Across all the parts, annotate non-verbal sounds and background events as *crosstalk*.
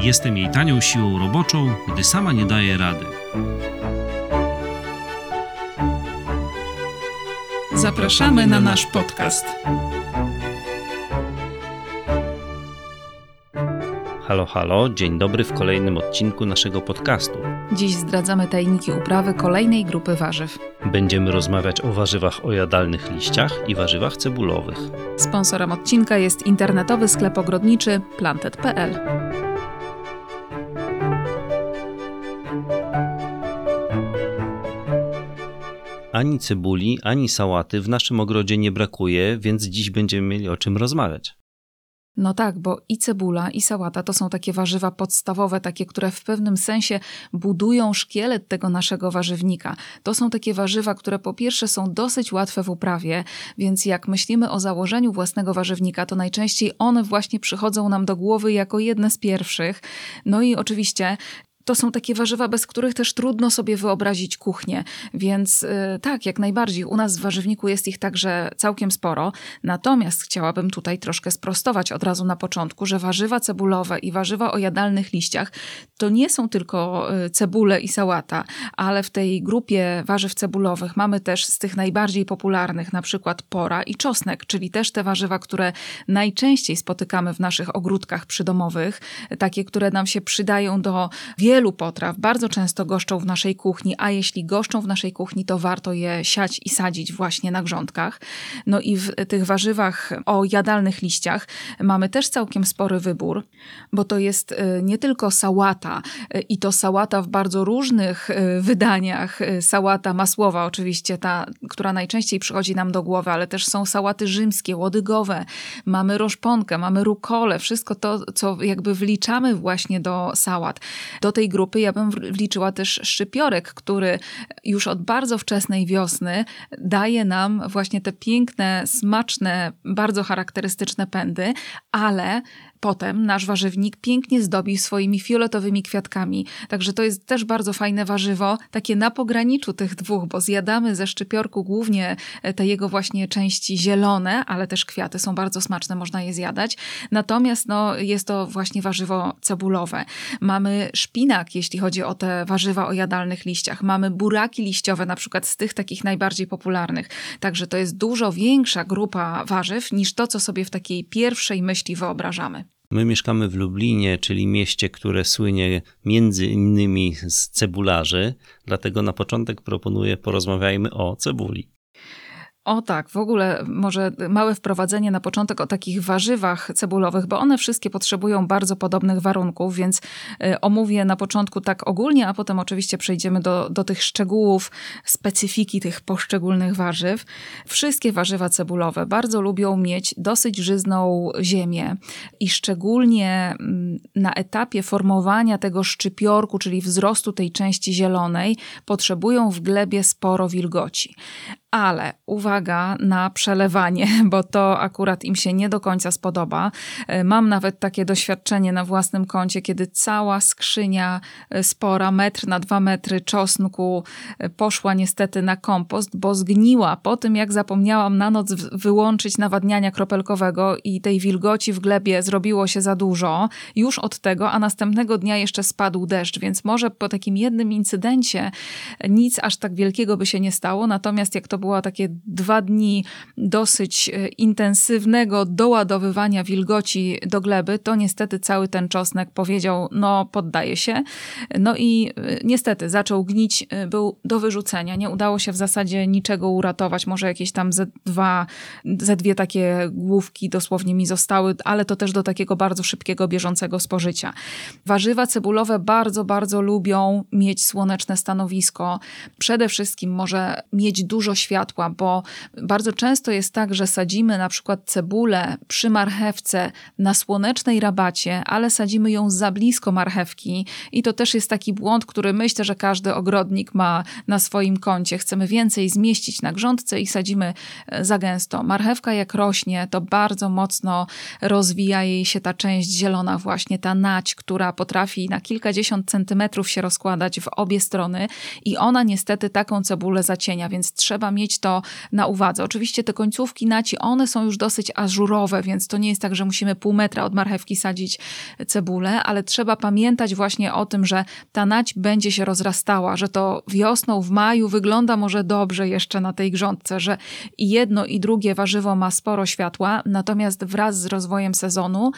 Jestem jej tanią siłą roboczą, gdy sama nie daje rady. Zapraszamy na nasz podcast. Halo, halo, dzień dobry w kolejnym odcinku naszego podcastu. Dziś zdradzamy tajniki uprawy kolejnej grupy warzyw. Będziemy rozmawiać o warzywach o jadalnych liściach i warzywach cebulowych. Sponsorem odcinka jest internetowy sklep ogrodniczy plantet.pl. Ani cebuli, ani sałaty w naszym ogrodzie nie brakuje, więc dziś będziemy mieli o czym rozmawiać. No tak, bo i cebula, i sałata to są takie warzywa podstawowe, takie, które w pewnym sensie budują szkielet tego naszego warzywnika. To są takie warzywa, które po pierwsze są dosyć łatwe w uprawie, więc jak myślimy o założeniu własnego warzywnika, to najczęściej one właśnie przychodzą nam do głowy jako jedne z pierwszych. No i oczywiście to są takie warzywa, bez których też trudno sobie wyobrazić kuchnię. Więc yy, tak, jak najbardziej. U nas w warzywniku jest ich także całkiem sporo. Natomiast chciałabym tutaj troszkę sprostować od razu na początku, że warzywa cebulowe i warzywa o jadalnych liściach to nie są tylko yy, cebule i sałata, ale w tej grupie warzyw cebulowych mamy też z tych najbardziej popularnych na przykład pora i czosnek, czyli też te warzywa, które najczęściej spotykamy w naszych ogródkach przydomowych, takie, które nam się przydają do wielu wielu potraw, bardzo często goszczą w naszej kuchni, a jeśli goszczą w naszej kuchni, to warto je siać i sadzić właśnie na grządkach. No i w tych warzywach o jadalnych liściach mamy też całkiem spory wybór, bo to jest y, nie tylko sałata y, i to sałata w bardzo różnych y, wydaniach. Sałata masłowa oczywiście, ta, która najczęściej przychodzi nam do głowy, ale też są sałaty rzymskie, łodygowe, mamy roszponkę, mamy rukolę, wszystko to, co jakby wliczamy właśnie do sałat. Do tej grupy ja bym wliczyła też szczypiorek, który już od bardzo wczesnej wiosny daje nam właśnie te piękne, smaczne, bardzo charakterystyczne pędy, ale potem nasz warzywnik pięknie zdobi swoimi fioletowymi kwiatkami. Także to jest też bardzo fajne warzywo, takie na pograniczu tych dwóch, bo zjadamy ze szczypiorku głównie te jego właśnie części zielone, ale też kwiaty są bardzo smaczne, można je zjadać. Natomiast no, jest to właśnie warzywo cebulowe. Mamy szpinak, jeśli chodzi o te warzywa o jadalnych liściach. Mamy buraki liściowe, na przykład z tych takich najbardziej popularnych. Także to jest dużo większa grupa warzyw niż to, co sobie w takiej pierwszej myśli wyobrażamy. My mieszkamy w Lublinie, czyli mieście, które słynie między innymi z cebularzy, dlatego na początek proponuję porozmawiajmy o cebuli. O tak, w ogóle może małe wprowadzenie na początek o takich warzywach cebulowych, bo one wszystkie potrzebują bardzo podobnych warunków, więc y, omówię na początku tak ogólnie, a potem oczywiście przejdziemy do, do tych szczegółów, specyfiki tych poszczególnych warzyw. Wszystkie warzywa cebulowe bardzo lubią mieć dosyć żyzną ziemię i szczególnie mm, na etapie formowania tego szczypiorku, czyli wzrostu tej części zielonej, potrzebują w glebie sporo wilgoci ale uwaga na przelewanie, *laughs* bo to akurat im się nie do końca spodoba. E, mam nawet takie doświadczenie na własnym koncie, kiedy cała skrzynia e, spora, metr na dwa metry czosnku e, poszła niestety na kompost, bo zgniła po tym, jak zapomniałam na noc wyłączyć nawadniania kropelkowego i tej wilgoci w glebie zrobiło się za dużo już od tego, a następnego dnia jeszcze spadł deszcz, więc może po takim jednym incydencie nic aż tak wielkiego by się nie stało, natomiast jak to było takie dwa dni dosyć e, intensywnego doładowywania wilgoci do gleby, to niestety cały ten czosnek powiedział, no poddaje się. No i e, niestety zaczął gnić, e, był do wyrzucenia. Nie udało się w zasadzie niczego uratować. Może jakieś tam ze, dwa, ze dwie takie główki dosłownie mi zostały, ale to też do takiego bardzo szybkiego, bieżącego spożycia. Warzywa cebulowe bardzo, bardzo lubią mieć słoneczne stanowisko. Przede wszystkim może mieć dużo światła światła, bo bardzo często jest tak, że sadzimy na przykład cebulę przy marchewce na słonecznej rabacie, ale sadzimy ją za blisko marchewki i to też jest taki błąd, który myślę, że każdy ogrodnik ma na swoim koncie. Chcemy więcej zmieścić na grządce i sadzimy e, za gęsto. Marchewka jak rośnie, to bardzo mocno rozwija jej się ta część zielona właśnie, ta nać, która potrafi na kilkadziesiąt centymetrów się rozkładać w obie strony i ona niestety taką cebulę zacienia, więc trzeba mieć to na uwadze. Oczywiście te końcówki naci, one są już dosyć ażurowe, więc to nie jest tak, że musimy pół metra od marchewki sadzić cebulę, ale trzeba pamiętać właśnie o tym, że ta nać będzie się rozrastała, że to wiosną, w maju wygląda może dobrze jeszcze na tej grządce, że i jedno i drugie warzywo ma sporo światła, natomiast wraz z rozwojem sezonu,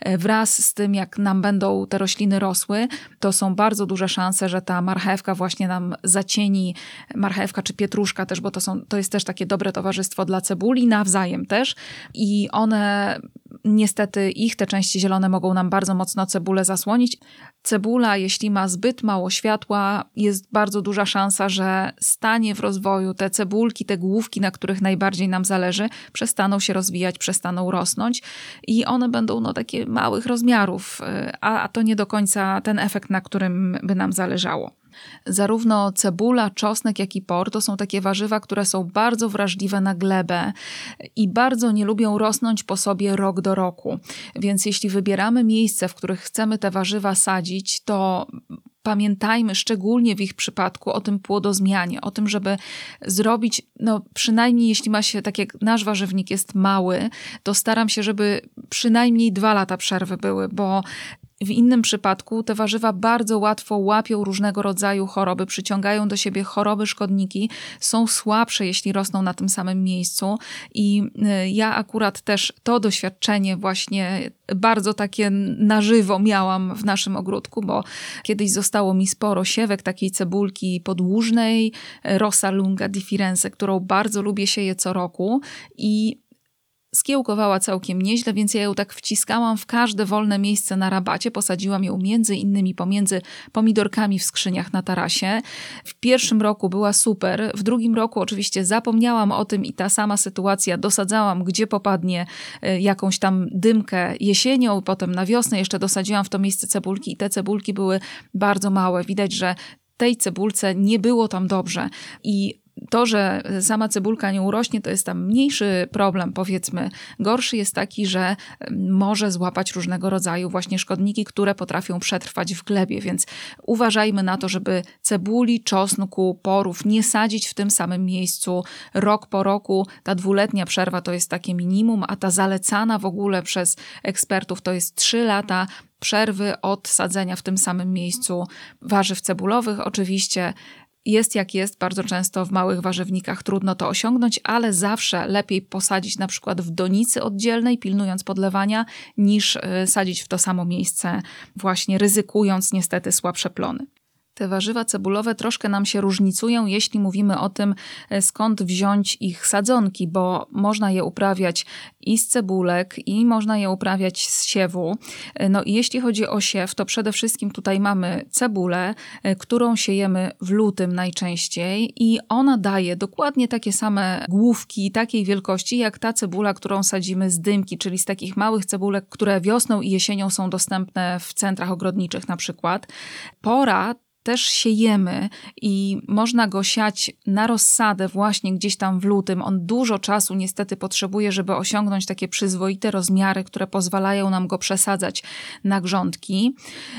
e, wraz z tym jak nam będą te rośliny rosły, to są bardzo duże szanse, że ta marchewka właśnie nam zacieni, marchewka czy pietruszka też, bo to, są, to jest też takie dobre towarzystwo dla cebuli, nawzajem też i one niestety ich te części zielone mogą nam bardzo mocno cebulę zasłonić. Cebula, jeśli ma zbyt mało światła, jest bardzo duża szansa, że stanie w rozwoju te cebulki, te główki, na których najbardziej nam zależy, przestaną się rozwijać, przestaną rosnąć i one będą no, takie małych rozmiarów, a, a to nie do końca ten efekt, na którym by nam zależało. Zarówno cebula, czosnek, jak i por to są takie warzywa, które są bardzo wrażliwe na glebę i bardzo nie lubią rosnąć po sobie rok do roku. Więc jeśli wybieramy miejsce, w których chcemy te warzywa sadzić, to pamiętajmy szczególnie w ich przypadku o tym płodozmianie, o tym, żeby zrobić, no przynajmniej jeśli ma się, tak jak nasz warzywnik jest mały, to staram się, żeby przynajmniej dwa lata przerwy były, bo w innym przypadku te warzywa bardzo łatwo łapią różnego rodzaju choroby, przyciągają do siebie choroby, szkodniki, są słabsze, jeśli rosną na tym samym miejscu. I y, ja akurat też to doświadczenie właśnie bardzo takie na żywo miałam w naszym ogródku, bo kiedyś zostało mi sporo siewek takiej cebulki podłużnej, Rosa lunga di Firenze, którą bardzo lubię sieję co roku i skiełkowała całkiem nieźle, więc ja ją tak wciskałam w każde wolne miejsce na rabacie. Posadziłam ją między innymi pomiędzy pomidorkami w skrzyniach na tarasie. W pierwszym roku była super, w drugim roku oczywiście zapomniałam o tym i ta sama sytuacja dosadzałam, gdzie popadnie e, jakąś tam dymkę jesienią, potem na wiosnę jeszcze dosadziłam w to miejsce cebulki i te cebulki były bardzo małe. Widać, że tej cebulce nie było tam dobrze. I to, że sama cebulka nie urośnie, to jest tam mniejszy problem, powiedzmy. Gorszy jest taki, że może złapać różnego rodzaju właśnie szkodniki, które potrafią przetrwać w glebie, więc uważajmy na to, żeby cebuli, czosnku, porów nie sadzić w tym samym miejscu rok po roku. Ta dwuletnia przerwa to jest takie minimum, a ta zalecana w ogóle przez ekspertów to jest trzy lata przerwy od sadzenia w tym samym miejscu warzyw cebulowych. Oczywiście jest jak jest, bardzo często w małych warzywnikach trudno to osiągnąć, ale zawsze lepiej posadzić na przykład w donicy oddzielnej, pilnując podlewania, niż y, sadzić w to samo miejsce, właśnie ryzykując niestety słabsze plony. Te warzywa cebulowe troszkę nam się różnicują, jeśli mówimy o tym, e, skąd wziąć ich sadzonki, bo można je uprawiać i z cebulek, i można je uprawiać z siewu. E, no i jeśli chodzi o siew, to przede wszystkim tutaj mamy cebulę, e, którą siejemy w lutym najczęściej i ona daje dokładnie takie same główki, takiej wielkości, jak ta cebula, którą sadzimy z dymki, czyli z takich małych cebulek, które wiosną i jesienią są dostępne w centrach ogrodniczych na przykład. Pora też siejemy i można go siać na rozsadę właśnie gdzieś tam w lutym. On dużo czasu niestety potrzebuje, żeby osiągnąć takie przyzwoite rozmiary, które pozwalają nam go przesadzać na grządki.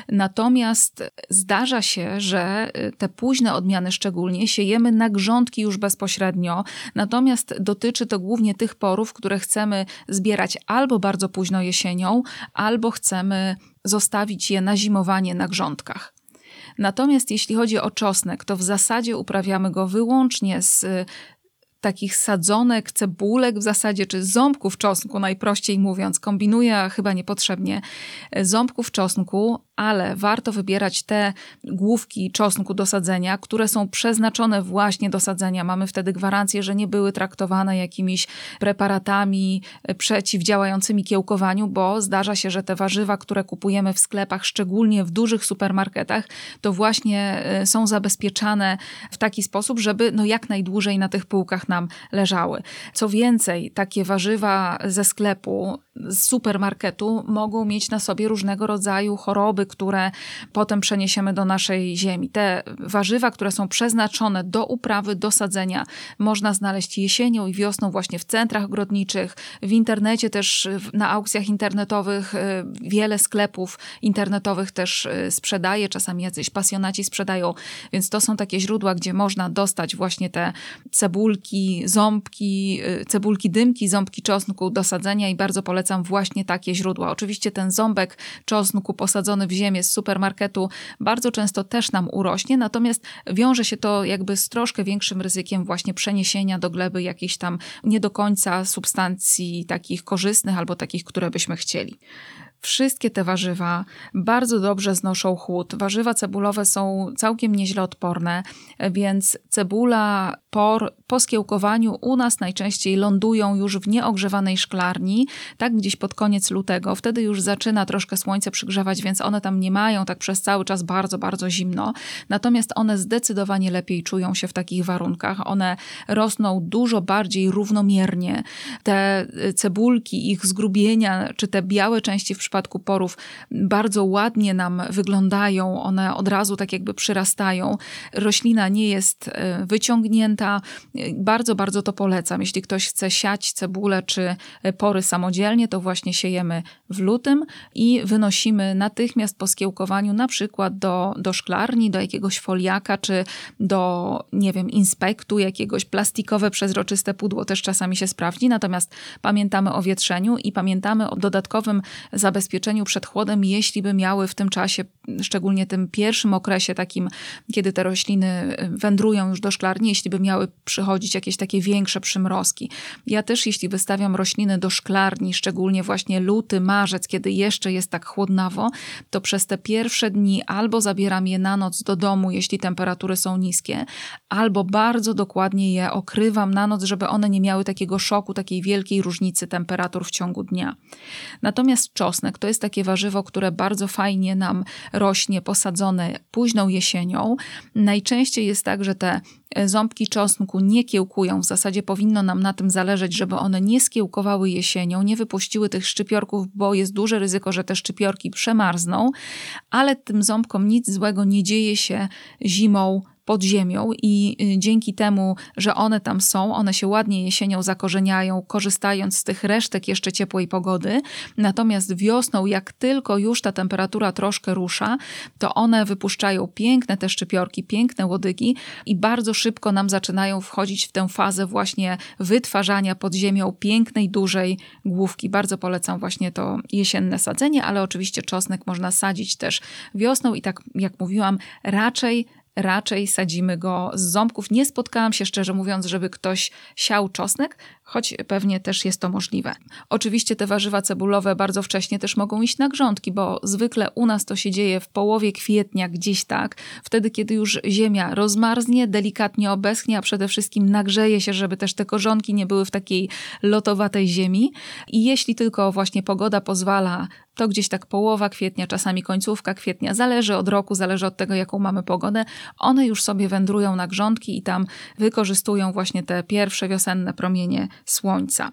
Natomiast zdarza się, że te późne odmiany szczególnie siejemy na grządki już bezpośrednio. Natomiast dotyczy to głównie tych porów, które chcemy zbierać albo bardzo późno jesienią, albo chcemy zostawić je na zimowanie na grządkach. Natomiast jeśli chodzi o czosnek, to w zasadzie uprawiamy go wyłącznie z y, takich sadzonek, cebulek w zasadzie, czy ząbków czosnku, najprościej mówiąc, kombinuję chyba niepotrzebnie, ząbków czosnku, ale warto wybierać te główki czosnku do sadzenia, które są przeznaczone właśnie do sadzenia. Mamy wtedy gwarancję, że nie były traktowane jakimiś preparatami przeciwdziałającymi kiełkowaniu, bo zdarza się, że te warzywa, które kupujemy w sklepach, szczególnie w dużych supermarketach, to właśnie y, są zabezpieczane w taki sposób, żeby no jak najdłużej na tych półkach nam leżały. Co więcej, takie warzywa ze sklepu, z supermarketu mogą mieć na sobie różnego rodzaju choroby, które potem przeniesiemy do naszej ziemi. Te warzywa, które są przeznaczone do uprawy, do sadzenia, można znaleźć jesienią i wiosną właśnie w centrach ogrodniczych, w internecie też na aukcjach internetowych y, wiele sklepów internetowych też y, sprzedaje, czasami jacyś pasjonaci sprzedają, więc to są takie źródła, gdzie można dostać właśnie te cebulki, ząbki, y, cebulki dymki, ząbki czosnku do sadzenia i bardzo polecam właśnie takie źródła. Oczywiście ten ząbek czosnku posadzony w ziemię z supermarketu bardzo często też nam urośnie, natomiast wiąże się to jakby z troszkę większym ryzykiem właśnie przeniesienia do gleby jakichś tam nie do końca substancji takich korzystnych albo takich, które byśmy chcieli. Wszystkie te warzywa bardzo dobrze znoszą chłód. Warzywa cebulowe są całkiem nieźle odporne, więc cebula por, po skiełkowaniu u nas najczęściej lądują już w nieogrzewanej szklarni, tak gdzieś pod koniec lutego. Wtedy już zaczyna troszkę słońce przygrzewać, więc one tam nie mają tak przez cały czas bardzo, bardzo zimno. Natomiast one zdecydowanie lepiej czują się w takich warunkach. One rosną dużo bardziej równomiernie. Te cebulki, ich zgrubienia, czy te białe części w przypadku porów bardzo ładnie nam wyglądają. One od razu tak jakby przyrastają. Roślina nie jest e, wyciągnięta. Bardzo, bardzo to polecam. Jeśli ktoś chce siać cebulę czy pory samodzielnie, to właśnie siejemy w lutym i wynosimy natychmiast po skiełkowaniu na przykład do, do szklarni, do jakiegoś foliaka czy do, nie wiem, inspektu, jakiegoś plastikowe, przezroczyste pudło też czasami się sprawdzi. Natomiast pamiętamy o wietrzeniu i pamiętamy o dodatkowym zabezpieczeniu przed chłodem, jeśli by miały w tym czasie, szczególnie tym pierwszym okresie takim, kiedy te rośliny wędrują już do szklarni, jeśli by miały przychodzić jakieś takie większe przymrozki. Ja też, jeśli wystawiam rośliny do szklarni, szczególnie właśnie luty, marzec, kiedy jeszcze jest tak chłodnawo, to przez te pierwsze dni albo zabieram je na noc do domu, jeśli temperatury są niskie, albo bardzo dokładnie je okrywam na noc, żeby one nie miały takiego szoku, takiej wielkiej różnicy temperatur w ciągu dnia. Natomiast czosnek to jest takie warzywo, które bardzo fajnie nam rośnie posadzone późną jesienią. Najczęściej jest tak, że te ząbki czosnku nie kiełkują. W zasadzie powinno nam na tym zależeć, żeby one nie skiełkowały jesienią, nie wypuściły tych szczypiorków, bo jest duże ryzyko, że te szczypiorki przemarzną, ale tym ząbkom nic złego nie dzieje się zimą pod ziemią i y, dzięki temu, że one tam są, one się ładnie jesienią zakorzeniają, korzystając z tych resztek jeszcze ciepłej pogody. Natomiast wiosną, jak tylko już ta temperatura troszkę rusza, to one wypuszczają piękne te szczypiorki, piękne łodygi i bardzo szybko nam zaczynają wchodzić w tę fazę właśnie wytwarzania pod ziemią pięknej, dużej główki. Bardzo polecam właśnie to jesienne sadzenie, ale oczywiście czosnek można sadzić też wiosną i tak jak mówiłam, raczej raczej sadzimy go z ząbków. Nie spotkałam się szczerze mówiąc, żeby ktoś siał czosnek, choć pewnie też jest to możliwe. Oczywiście te warzywa cebulowe bardzo wcześnie też mogą iść na grządki, bo zwykle u nas to się dzieje w połowie kwietnia, gdzieś tak, wtedy kiedy już ziemia rozmarznie, delikatnie obeschnie, a przede wszystkim nagrzeje się, żeby też te korzonki nie były w takiej lotowatej ziemi. I jeśli tylko właśnie pogoda pozwala, to gdzieś tak połowa kwietnia, czasami końcówka kwietnia, zależy od roku, zależy od tego, jaką mamy pogodę, one już sobie wędrują na grządki i tam wykorzystują właśnie te pierwsze wiosenne promienie słońca.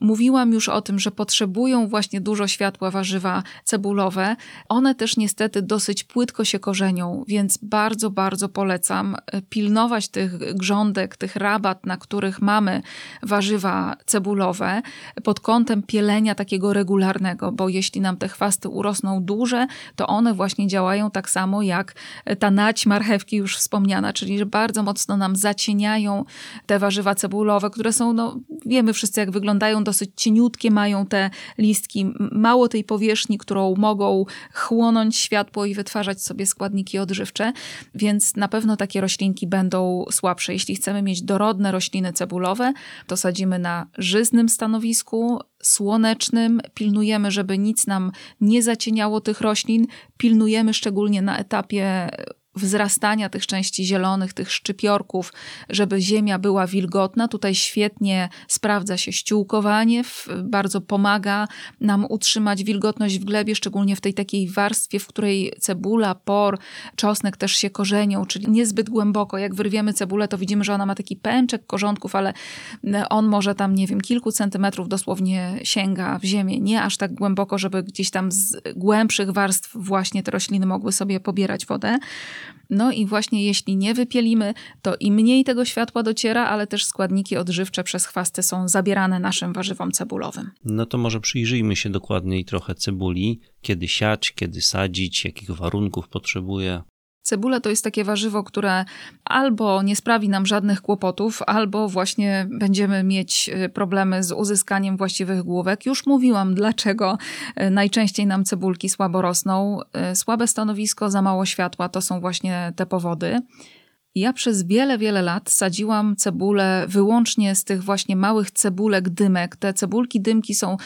Mówiłam już o tym, że potrzebują właśnie dużo światła warzywa cebulowe. One też niestety dosyć płytko się korzenią, więc bardzo, bardzo polecam e, pilnować tych grządek, tych rabat, na których mamy warzywa cebulowe pod kątem pielenia takiego regularnego, bo jeśli nam te chwasty urosną duże, to one właśnie działają tak samo jak ta nać marchewki już wspomniana, czyli że bardzo mocno nam zacieniają te warzywa cebulowe, które są no, wiemy wszyscy, jak wyglądają, dosyć cieniutkie mają te listki, mało tej powierzchni, którą mogą chłonąć światło i wytwarzać sobie składniki odżywcze, więc na pewno takie roślinki będą słabsze. Jeśli chcemy mieć dorodne rośliny cebulowe, to sadzimy na żyznym stanowisku, słonecznym, pilnujemy, żeby nic nam nie zacieniało tych roślin, pilnujemy szczególnie na etapie wzrastania tych części zielonych, tych szczypiorków, żeby ziemia była wilgotna. Tutaj świetnie sprawdza się ściółkowanie, bardzo pomaga nam utrzymać wilgotność w glebie, szczególnie w tej takiej warstwie, w której cebula, por, czosnek też się korzenią, czyli niezbyt głęboko. Jak wyrwiemy cebulę, to widzimy, że ona ma taki pęczek korzonków, ale on może tam, nie wiem, kilku centymetrów dosłownie sięga w ziemię. Nie aż tak głęboko, żeby gdzieś tam z głębszych warstw właśnie te rośliny mogły sobie pobierać wodę. No i właśnie jeśli nie wypielimy, to i mniej tego światła dociera, ale też składniki odżywcze przez chwasty są zabierane naszym warzywom cebulowym. No to może przyjrzyjmy się dokładniej trochę cebuli. Kiedy siać, kiedy sadzić, jakich warunków potrzebuje. Cebula to jest takie warzywo, które albo nie sprawi nam żadnych kłopotów, albo właśnie będziemy mieć y, problemy z uzyskaniem właściwych główek. Już mówiłam, dlaczego y, najczęściej nam cebulki słabo rosną. Y, słabe stanowisko, za mało światła to są właśnie te powody. Ja przez wiele, wiele lat sadziłam cebulę wyłącznie z tych właśnie małych cebulek dymek. Te cebulki dymki są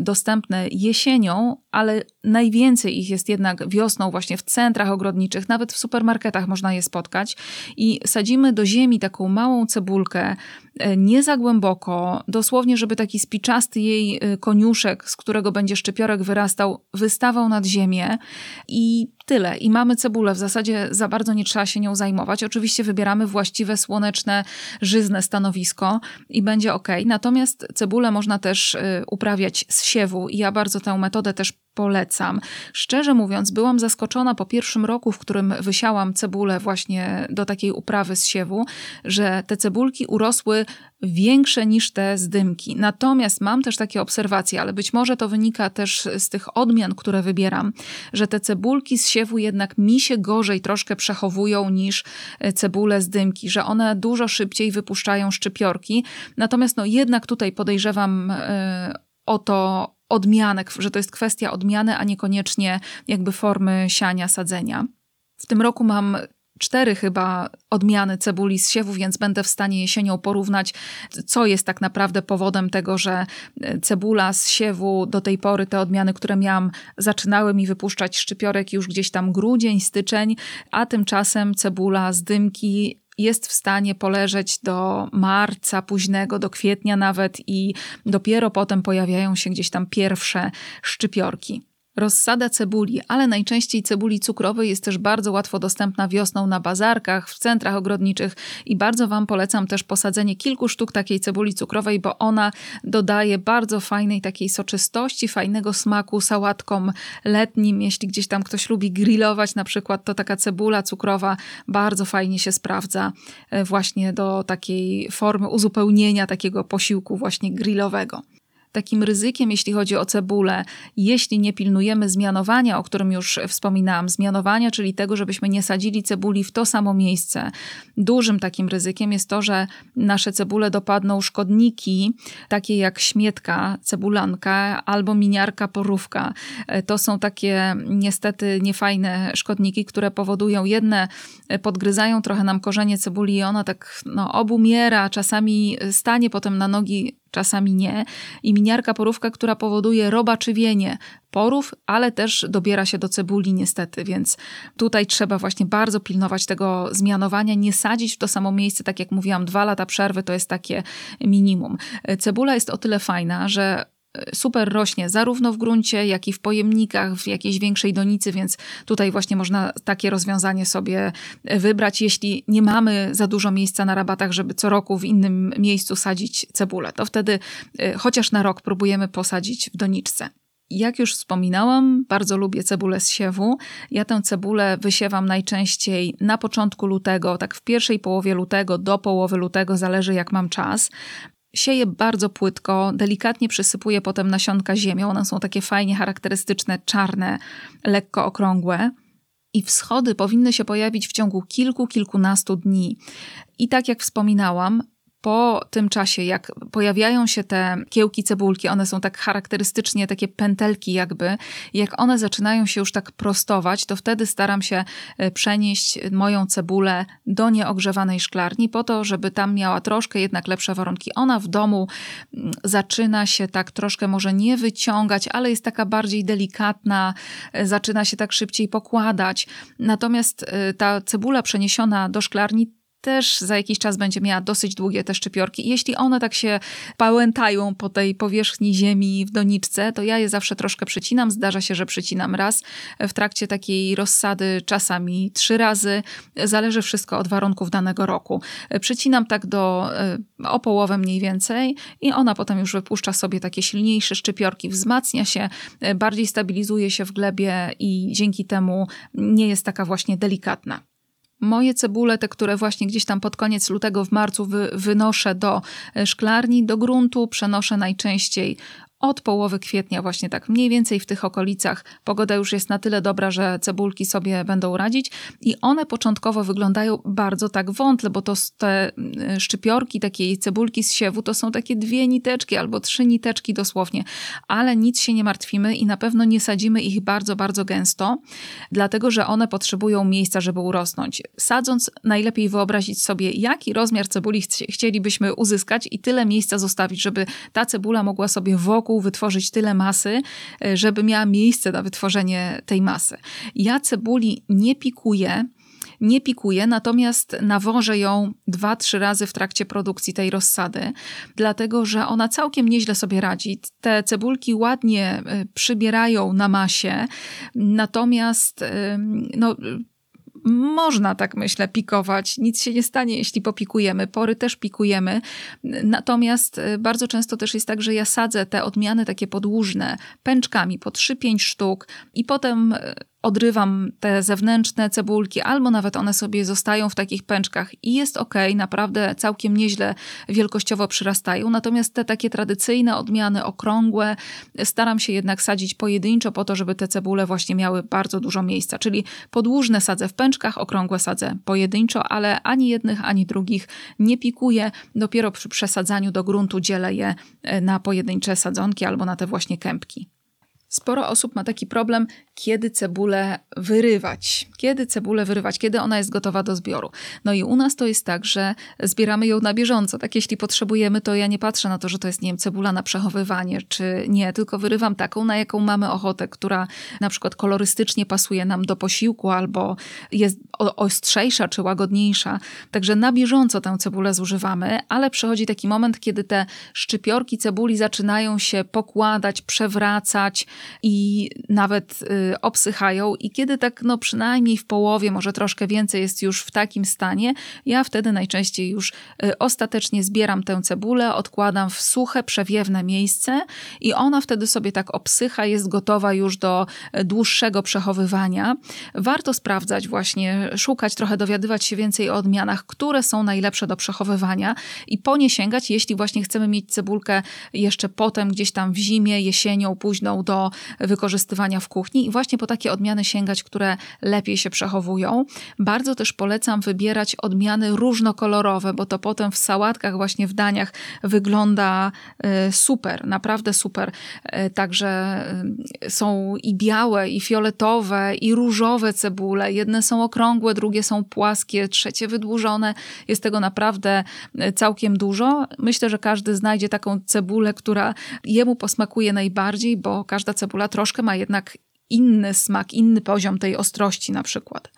dostępne jesienią, ale najwięcej ich jest jednak wiosną właśnie w centrach ogrodniczych, nawet w supermarketach można je spotkać. I sadzimy do ziemi taką małą cebulkę, e, nie za głęboko, dosłownie, żeby taki spiczasty jej e, koniuszek, z którego będzie szczypiorek wyrastał, wystawał nad ziemię i tyle. I mamy cebulę. W zasadzie za bardzo nie trzeba się nią zajmować. Oczywiście wybieramy właściwe, słoneczne, żyzne stanowisko i będzie ok. Natomiast cebulę można też y, uprawiać z siewu i ja bardzo tę metodę też polecam. Szczerze mówiąc, byłam zaskoczona po pierwszym roku, w którym wysiałam cebulę właśnie do takiej uprawy z siewu, że te cebulki urosły większe niż te zdymki. Natomiast mam też takie obserwacje, ale być może to wynika też z tych odmian, które wybieram, że te cebulki z siewu jednak mi się gorzej troszkę przechowują niż cebule z dymki, że one dużo szybciej wypuszczają szczypiorki. Natomiast no jednak tutaj podejrzewam yy, o to odmianek, że to jest kwestia odmiany, a niekoniecznie jakby formy siania, sadzenia. W tym roku mam cztery chyba odmiany cebuli z siewu, więc będę w stanie jesienią porównać, co jest tak naprawdę powodem tego, że e, cebula z siewu do tej pory, te odmiany, które miałam, zaczynały mi wypuszczać szczypiorek już gdzieś tam grudzień, styczeń, a tymczasem cebula z dymki jest w stanie poleżeć do marca późnego, do kwietnia nawet i dopiero potem pojawiają się gdzieś tam pierwsze szczypiorki. Rozsada cebuli, ale najczęściej cebuli cukrowej jest też bardzo łatwo dostępna wiosną na bazarkach, w centrach ogrodniczych i bardzo Wam polecam też posadzenie kilku sztuk takiej cebuli cukrowej, bo ona dodaje bardzo fajnej takiej soczystości, fajnego smaku sałatkom letnim. Jeśli gdzieś tam ktoś lubi grillować na przykład, to taka cebula cukrowa bardzo fajnie się sprawdza e, właśnie do takiej formy uzupełnienia takiego posiłku właśnie grillowego takim ryzykiem, jeśli chodzi o cebulę, jeśli nie pilnujemy zmianowania, o którym już wspominałam, zmianowania, czyli tego, żebyśmy nie sadzili cebuli w to samo miejsce. Dużym takim ryzykiem jest to, że nasze cebule dopadną szkodniki, takie jak śmietka, cebulanka albo miniarka porówka. To są takie niestety niefajne szkodniki, które powodują jedne, podgryzają trochę nam korzenie cebuli i ona tak no, obumiera, czasami stanie potem na nogi czasami nie. I miniarka porówka, która powoduje robaczywienie porów, ale też dobiera się do cebuli niestety, więc tutaj trzeba właśnie bardzo pilnować tego zmianowania, nie sadzić w to samo miejsce, tak jak mówiłam, dwa lata przerwy to jest takie minimum. Cebula jest o tyle fajna, że super rośnie zarówno w gruncie, jak i w pojemnikach, w jakiejś większej donicy, więc tutaj właśnie można takie rozwiązanie sobie wybrać. Jeśli nie mamy za dużo miejsca na rabatach, żeby co roku w innym miejscu sadzić cebulę, to wtedy y, chociaż na rok próbujemy posadzić w doniczce. Jak już wspominałam, bardzo lubię cebulę z siewu. Ja tę cebulę wysiewam najczęściej na początku lutego, tak w pierwszej połowie lutego do połowy lutego, zależy jak mam czas. Sieję bardzo płytko, delikatnie przysypuję potem nasionka ziemią. One są takie fajnie charakterystyczne, czarne, lekko okrągłe. I wschody powinny się pojawić w ciągu kilku, kilkunastu dni. I tak jak wspominałam, po tym czasie, jak pojawiają się te kiełki cebulki, one są tak charakterystycznie takie pętelki jakby, jak one zaczynają się już tak prostować, to wtedy staram się e, przenieść moją cebulę do nieogrzewanej szklarni po to, żeby tam miała troszkę jednak lepsze warunki. Ona w domu mm, zaczyna się tak troszkę może nie wyciągać, ale jest taka bardziej delikatna, e, zaczyna się tak szybciej pokładać. Natomiast e, ta cebula przeniesiona do szklarni też za jakiś czas będzie miała dosyć długie te szczypiorki. Jeśli one tak się pałętają po tej powierzchni ziemi w doniczce, to ja je zawsze troszkę przycinam. Zdarza się, że przycinam raz w trakcie takiej rozsady, czasami trzy razy. Zależy wszystko od warunków danego roku. Przycinam tak do e, o połowę mniej więcej i ona potem już wypuszcza sobie takie silniejsze szczypiorki, wzmacnia się, e, bardziej stabilizuje się w glebie i dzięki temu nie jest taka właśnie delikatna. Moje cebule, te, które właśnie gdzieś tam pod koniec lutego, w marcu wy, wynoszę do e, szklarni, do gruntu, przenoszę najczęściej od połowy kwietnia, właśnie tak mniej więcej w tych okolicach. Pogoda już jest na tyle dobra, że cebulki sobie będą radzić i one początkowo wyglądają bardzo tak wątle, bo to te mm, szczypiorki takiej cebulki z siewu to są takie dwie niteczki albo trzy niteczki dosłownie, ale nic się nie martwimy i na pewno nie sadzimy ich bardzo, bardzo gęsto, dlatego że one potrzebują miejsca, żeby urosnąć. Sadząc, najlepiej wyobrazić sobie, jaki rozmiar cebuli chcielibyśmy uzyskać i tyle miejsca zostawić, żeby ta cebula mogła sobie wokół wokół wytworzyć tyle masy, e, żeby miała miejsce na wytworzenie tej masy. Ja cebuli nie pikuję, nie pikuję, natomiast nawożę ją dwa, trzy razy w trakcie produkcji tej rozsady, dlatego że ona całkiem nieźle sobie radzi. Te cebulki ładnie e, przybierają na masie, natomiast no, można, tak myślę, pikować. Nic się nie stanie, jeśli popikujemy. Pory też pikujemy. Natomiast y, bardzo często też jest tak, że ja sadzę te odmiany takie podłużne pęczkami po 3-5 sztuk i potem y, odrywam te zewnętrzne cebulki, albo nawet one sobie zostają w takich pęczkach i jest ok, naprawdę całkiem nieźle wielkościowo przyrastają. Natomiast te takie tradycyjne odmiany, okrągłe, staram się jednak sadzić pojedynczo po to, żeby te cebule właśnie miały bardzo dużo miejsca. Czyli podłużne sadzę w pęczkach, okrągłe sadzę pojedynczo, ale ani jednych, ani drugich nie pikuję. Dopiero przy przesadzaniu do gruntu dzielę je e, na pojedyncze sadzonki albo na te właśnie kępki. Sporo osób ma taki problem, kiedy cebulę wyrywać. Kiedy cebulę wyrywać, kiedy ona jest gotowa do zbioru. No i u nas to jest tak, że zbieramy ją na bieżąco. Tak, jeśli potrzebujemy, to ja nie patrzę na to, że to jest, nie wiem, cebula na przechowywanie, czy nie, tylko wyrywam taką, na jaką mamy ochotę, która na przykład kolorystycznie pasuje nam do posiłku albo jest ostrzejsza czy łagodniejsza. Także na bieżąco tę cebulę zużywamy, ale przychodzi taki moment, kiedy te szczypiorki cebuli zaczynają się pokładać, przewracać, i nawet y, obsychają. I kiedy tak, no przynajmniej w połowie, może troszkę więcej jest już w takim stanie, ja wtedy najczęściej już y, ostatecznie zbieram tę cebulę, odkładam w suche, przewiewne miejsce i ona wtedy sobie tak obsycha, jest gotowa już do y, dłuższego przechowywania. Warto sprawdzać właśnie, szukać trochę, dowiadywać się więcej o odmianach, które są najlepsze do przechowywania i po nie sięgać, jeśli właśnie chcemy mieć cebulkę jeszcze potem gdzieś tam w zimie, jesienią, późną do wykorzystywania w kuchni i właśnie po takie odmiany sięgać, które lepiej się przechowują. Bardzo też polecam wybierać odmiany różnokolorowe, bo to potem w sałatkach, właśnie w daniach wygląda y, super, naprawdę super. Y, także y, są i białe, i fioletowe, i różowe cebule. Jedne są okrągłe, drugie są płaskie, trzecie wydłużone. Jest tego naprawdę całkiem dużo. Myślę, że każdy znajdzie taką cebulę, która jemu posmakuje najbardziej, bo każda cebula troszkę ma jednak inny smak, inny poziom tej ostrości na przykład.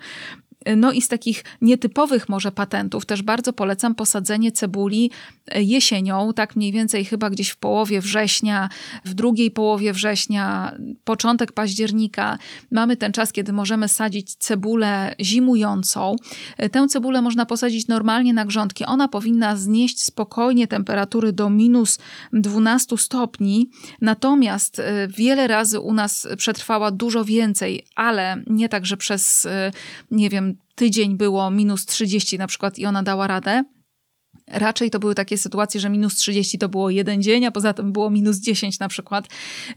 No i z takich nietypowych może patentów też bardzo polecam posadzenie cebuli e, jesienią, tak mniej więcej chyba gdzieś w połowie września, w drugiej połowie września, początek października. Mamy ten czas, kiedy możemy sadzić cebulę zimującą. E, tę cebulę można posadzić normalnie na grządki. Ona powinna znieść spokojnie temperatury do minus 12 stopni, natomiast e, wiele razy u nas przetrwała dużo więcej, ale nie tak, że przez, nie wiem, tydzień było minus 30 na przykład i ona dała radę, Raczej to były takie sytuacje, że minus 30 to było jeden dzień, a poza tym było minus 10 na przykład.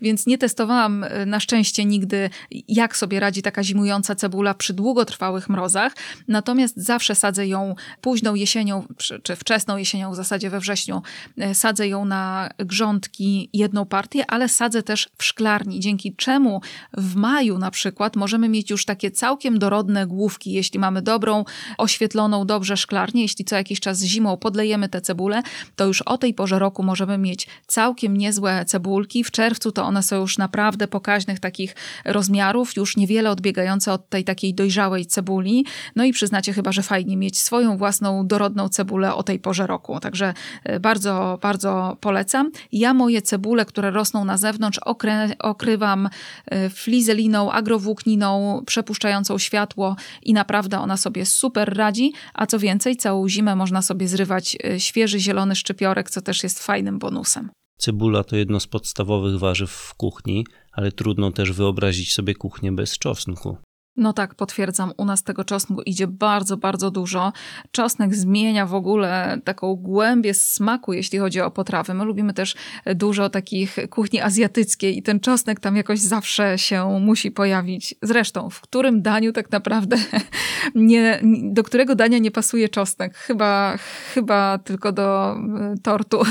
Więc nie testowałam e, na szczęście nigdy, jak sobie radzi taka zimująca cebula przy długotrwałych mrozach. Natomiast zawsze sadzę ją późną jesienią, czy wczesną jesienią, w zasadzie we wrześniu, e, sadzę ją na grządki jedną partię, ale sadzę też w szklarni, dzięki czemu w maju na przykład możemy mieć już takie całkiem dorodne główki, jeśli mamy dobrą, oświetloną dobrze szklarnię, jeśli co jakiś czas zimą podlejemy te cebule, to już o tej porze roku możemy mieć całkiem niezłe cebulki. W czerwcu to one są już naprawdę pokaźnych takich rozmiarów, już niewiele odbiegające od tej takiej dojrzałej cebuli. No i przyznacie chyba, że fajnie mieć swoją własną dorodną cebulę o tej porze roku. Także e, bardzo, bardzo polecam. Ja moje cebule, które rosną na zewnątrz, okry okrywam e, flizeliną, agrowłókniną, przepuszczającą światło i naprawdę ona sobie super radzi, a co więcej, całą zimę można sobie zrywać e, świeży zielony szczypiorek, co też jest fajnym bonusem. Cebula to jedno z podstawowych warzyw w kuchni, ale trudno też wyobrazić sobie kuchnię bez czosnku. No tak, potwierdzam. U nas tego czosnku idzie bardzo, bardzo dużo. Czosnek zmienia w ogóle taką głębię smaku, jeśli chodzi o potrawy. My lubimy też dużo takich kuchni azjatyckiej i ten czosnek tam jakoś zawsze się musi pojawić. Zresztą, w którym daniu tak naprawdę *laughs* nie, do którego dania nie pasuje czosnek? Chyba, chyba tylko do e, tortu.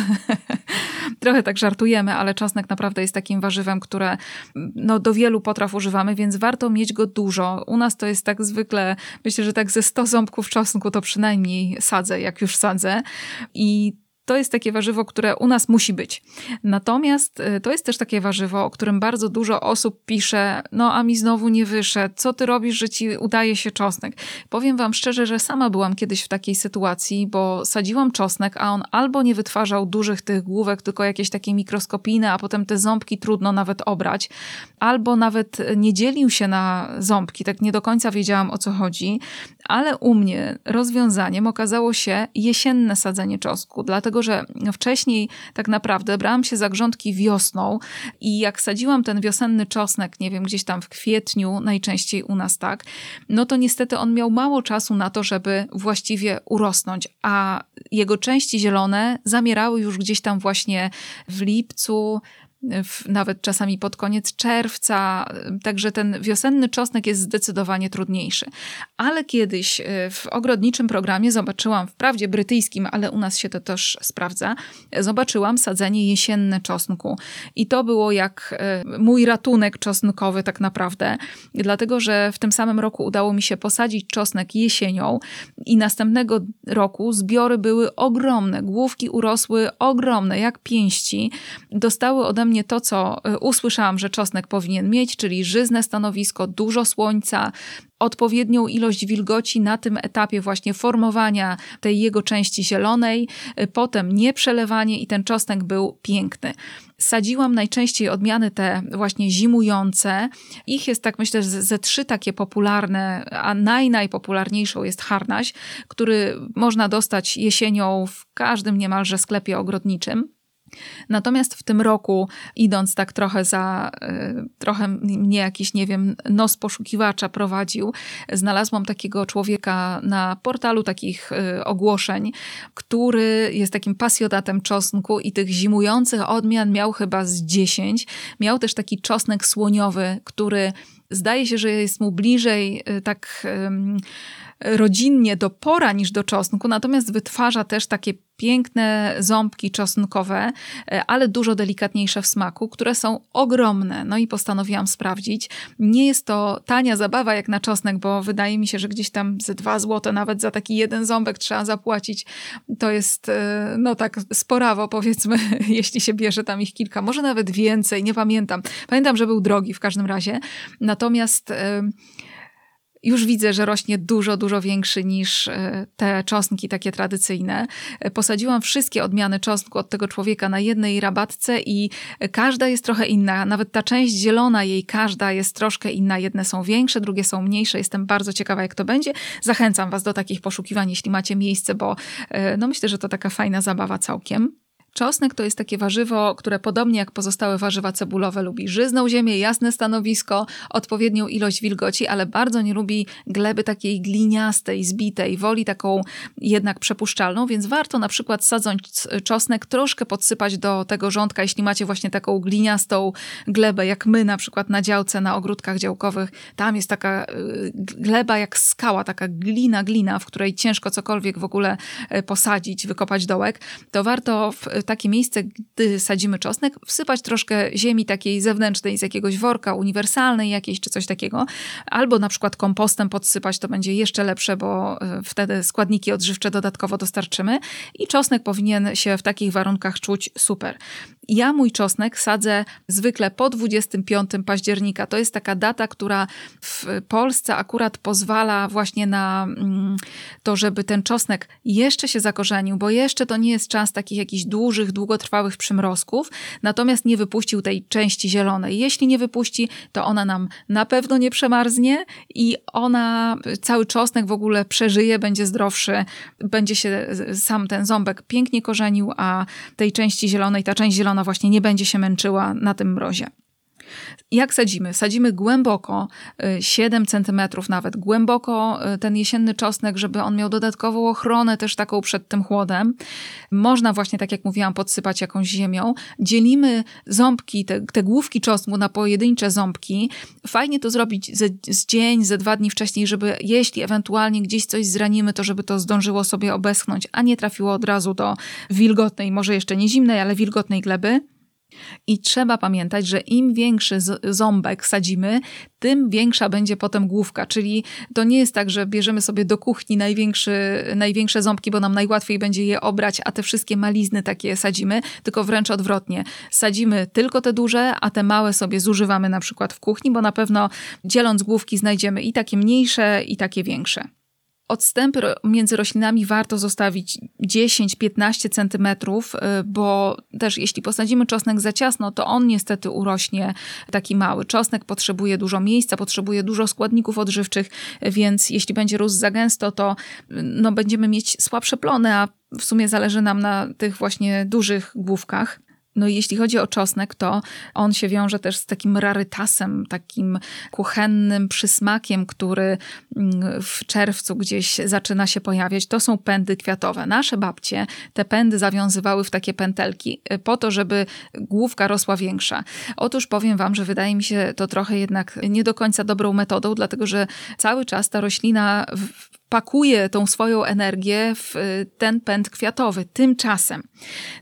*laughs* Trochę tak żartujemy, ale czosnek naprawdę jest takim warzywem, które no, do wielu potraw używamy, więc warto mieć go dużo u nas to jest tak zwykle, myślę, że tak ze 100 ząbków czosnku to przynajmniej sadzę, jak już sadzę. I to jest takie warzywo, które u nas musi być. Natomiast y, to jest też takie warzywo, o którym bardzo dużo osób pisze, no a mi znowu nie wyszedł, co ty robisz, że ci udaje się czosnek? Powiem wam szczerze, że sama byłam kiedyś w takiej sytuacji, bo sadziłam czosnek, a on albo nie wytwarzał dużych tych główek, tylko jakieś takie mikroskopijne, a potem te ząbki trudno nawet obrać, albo nawet nie dzielił się na ząbki, tak nie do końca wiedziałam o co chodzi, ale u mnie rozwiązaniem okazało się jesienne sadzenie czosnku, dlatego że wcześniej tak naprawdę brałam się za grządki wiosną i jak sadziłam ten wiosenny czosnek, nie wiem, gdzieś tam w kwietniu, najczęściej u nas tak, no to niestety on miał mało czasu na to, żeby właściwie urosnąć, a jego części zielone zamierały już gdzieś tam właśnie w lipcu, nawet czasami pod koniec czerwca, także ten wiosenny czosnek jest zdecydowanie trudniejszy. Ale kiedyś e, w ogrodniczym programie zobaczyłam, wprawdzie brytyjskim, ale u nas się to też sprawdza, zobaczyłam sadzenie jesienne czosnku. I to było jak e, mój ratunek czosnkowy tak naprawdę, dlatego że w tym samym roku udało mi się posadzić czosnek jesienią i następnego roku zbiory były ogromne, główki urosły ogromne, jak pięści. Dostały ode mnie mnie to, co y, usłyszałam, że czosnek powinien mieć, czyli żyzne stanowisko, dużo słońca, odpowiednią ilość wilgoci na tym etapie właśnie formowania tej jego części zielonej, y, potem nieprzelewanie i ten czosnek był piękny. Sadziłam najczęściej odmiany te właśnie zimujące. Ich jest tak myślę ze trzy takie popularne, a naj, najpopularniejszą jest harnaś, który można dostać jesienią w każdym niemalże sklepie ogrodniczym. Natomiast w tym roku, idąc tak trochę za, y, trochę mnie jakiś, nie wiem, nos poszukiwacza prowadził, znalazłam takiego człowieka na portalu takich y, ogłoszeń, który jest takim pasjonatem czosnku i tych zimujących odmian miał chyba z 10. Miał też taki czosnek słoniowy, który zdaje się, że jest mu bliżej y, tak rodzinnie do pora niż do czosnku, natomiast wytwarza też takie piękne ząbki czosnkowe, e, ale dużo delikatniejsze w smaku, które są ogromne. No i postanowiłam sprawdzić. Nie jest to tania zabawa jak na czosnek, bo wydaje mi się, że gdzieś tam ze dwa złote nawet za taki jeden ząbek trzeba zapłacić. To jest e, no tak sporawo powiedzmy, *laughs* jeśli się bierze tam ich kilka, może nawet więcej, nie pamiętam. Pamiętam, że był drogi w każdym razie. Natomiast już widzę, że rośnie dużo, dużo większy niż e, te czosnki takie tradycyjne. E, posadziłam wszystkie odmiany czosnku od tego człowieka na jednej rabatce i każda jest trochę inna. Nawet ta część zielona jej, każda jest troszkę inna. Jedne są większe, drugie są mniejsze. Jestem bardzo ciekawa, jak to będzie. Zachęcam Was do takich poszukiwań, jeśli macie miejsce, bo e, no myślę, że to taka fajna zabawa całkiem. Czosnek to jest takie warzywo, które podobnie jak pozostałe warzywa cebulowe lubi żyzną ziemię, jasne stanowisko, odpowiednią ilość wilgoci, ale bardzo nie lubi gleby takiej gliniastej, zbitej, woli taką jednak przepuszczalną, więc warto na przykład sadząc czosnek troszkę podsypać do tego rządka, jeśli macie właśnie taką gliniastą glebę, jak my na przykład na działce, na ogródkach działkowych. Tam jest taka y, gleba jak skała, taka glina, glina, w której ciężko cokolwiek w ogóle y, posadzić, wykopać dołek. To warto w takie miejsce, gdy sadzimy czosnek, wsypać troszkę ziemi takiej zewnętrznej z jakiegoś worka, uniwersalnej jakiejś czy coś takiego, albo na przykład kompostem podsypać, to będzie jeszcze lepsze, bo y, wtedy składniki odżywcze dodatkowo dostarczymy i czosnek powinien się w takich warunkach czuć super. Ja mój czosnek sadzę zwykle po 25 października. To jest taka data, która w Polsce akurat pozwala właśnie na mm, to, żeby ten czosnek jeszcze się zakorzenił, bo jeszcze to nie jest czas takich jakichś dużych, długotrwałych przymrozków, natomiast nie wypuścił tej części zielonej. Jeśli nie wypuści, to ona nam na pewno nie przemarznie i ona, cały czosnek w ogóle przeżyje, będzie zdrowszy, będzie się sam ten ząbek pięknie korzenił, a tej części zielonej, ta część zielona właśnie nie będzie się męczyła na tym mrozie. Jak sadzimy? Sadzimy głęboko, 7 y, cm nawet, głęboko y, ten jesienny czosnek, żeby on miał dodatkową ochronę też taką przed tym chłodem. Można właśnie, tak jak mówiłam, podsypać jakąś ziemią. Dzielimy ząbki, te, te główki czosnku na pojedyncze ząbki. Fajnie to zrobić z, z dzień, ze dwa dni wcześniej, żeby jeśli ewentualnie gdzieś coś zranimy, to żeby to zdążyło sobie obeschnąć, a nie trafiło od razu do wilgotnej, może jeszcze nie zimnej, ale wilgotnej gleby. I trzeba pamiętać, że im większy ząbek sadzimy, tym większa będzie potem główka. Czyli to nie jest tak, że bierzemy sobie do kuchni największy, największe ząbki, bo nam najłatwiej będzie je obrać, a te wszystkie malizny takie sadzimy, tylko wręcz odwrotnie. Sadzimy tylko te duże, a te małe sobie zużywamy na przykład w kuchni, bo na pewno dzieląc główki znajdziemy i takie mniejsze, i takie większe. Odstępy między roślinami warto zostawić 10-15 cm, y, bo też jeśli posadzimy czosnek za ciasno, to on niestety urośnie taki mały. Czosnek potrzebuje dużo miejsca, potrzebuje dużo składników odżywczych, więc jeśli będzie rósł za gęsto, to no, będziemy mieć słabsze plony, a w sumie zależy nam na tych właśnie dużych główkach. No jeśli chodzi o czosnek, to on się wiąże też z takim rarytasem, takim kuchennym przysmakiem, który mm, w czerwcu gdzieś zaczyna się pojawiać. To są pędy kwiatowe. Nasze babcie te pędy zawiązywały w takie pętelki y, po to, żeby główka rosła większa. Otóż powiem wam, że wydaje mi się to trochę jednak nie do końca dobrą metodą, dlatego że cały czas ta roślina pakuje tą swoją energię w y, ten pęd kwiatowy. Tymczasem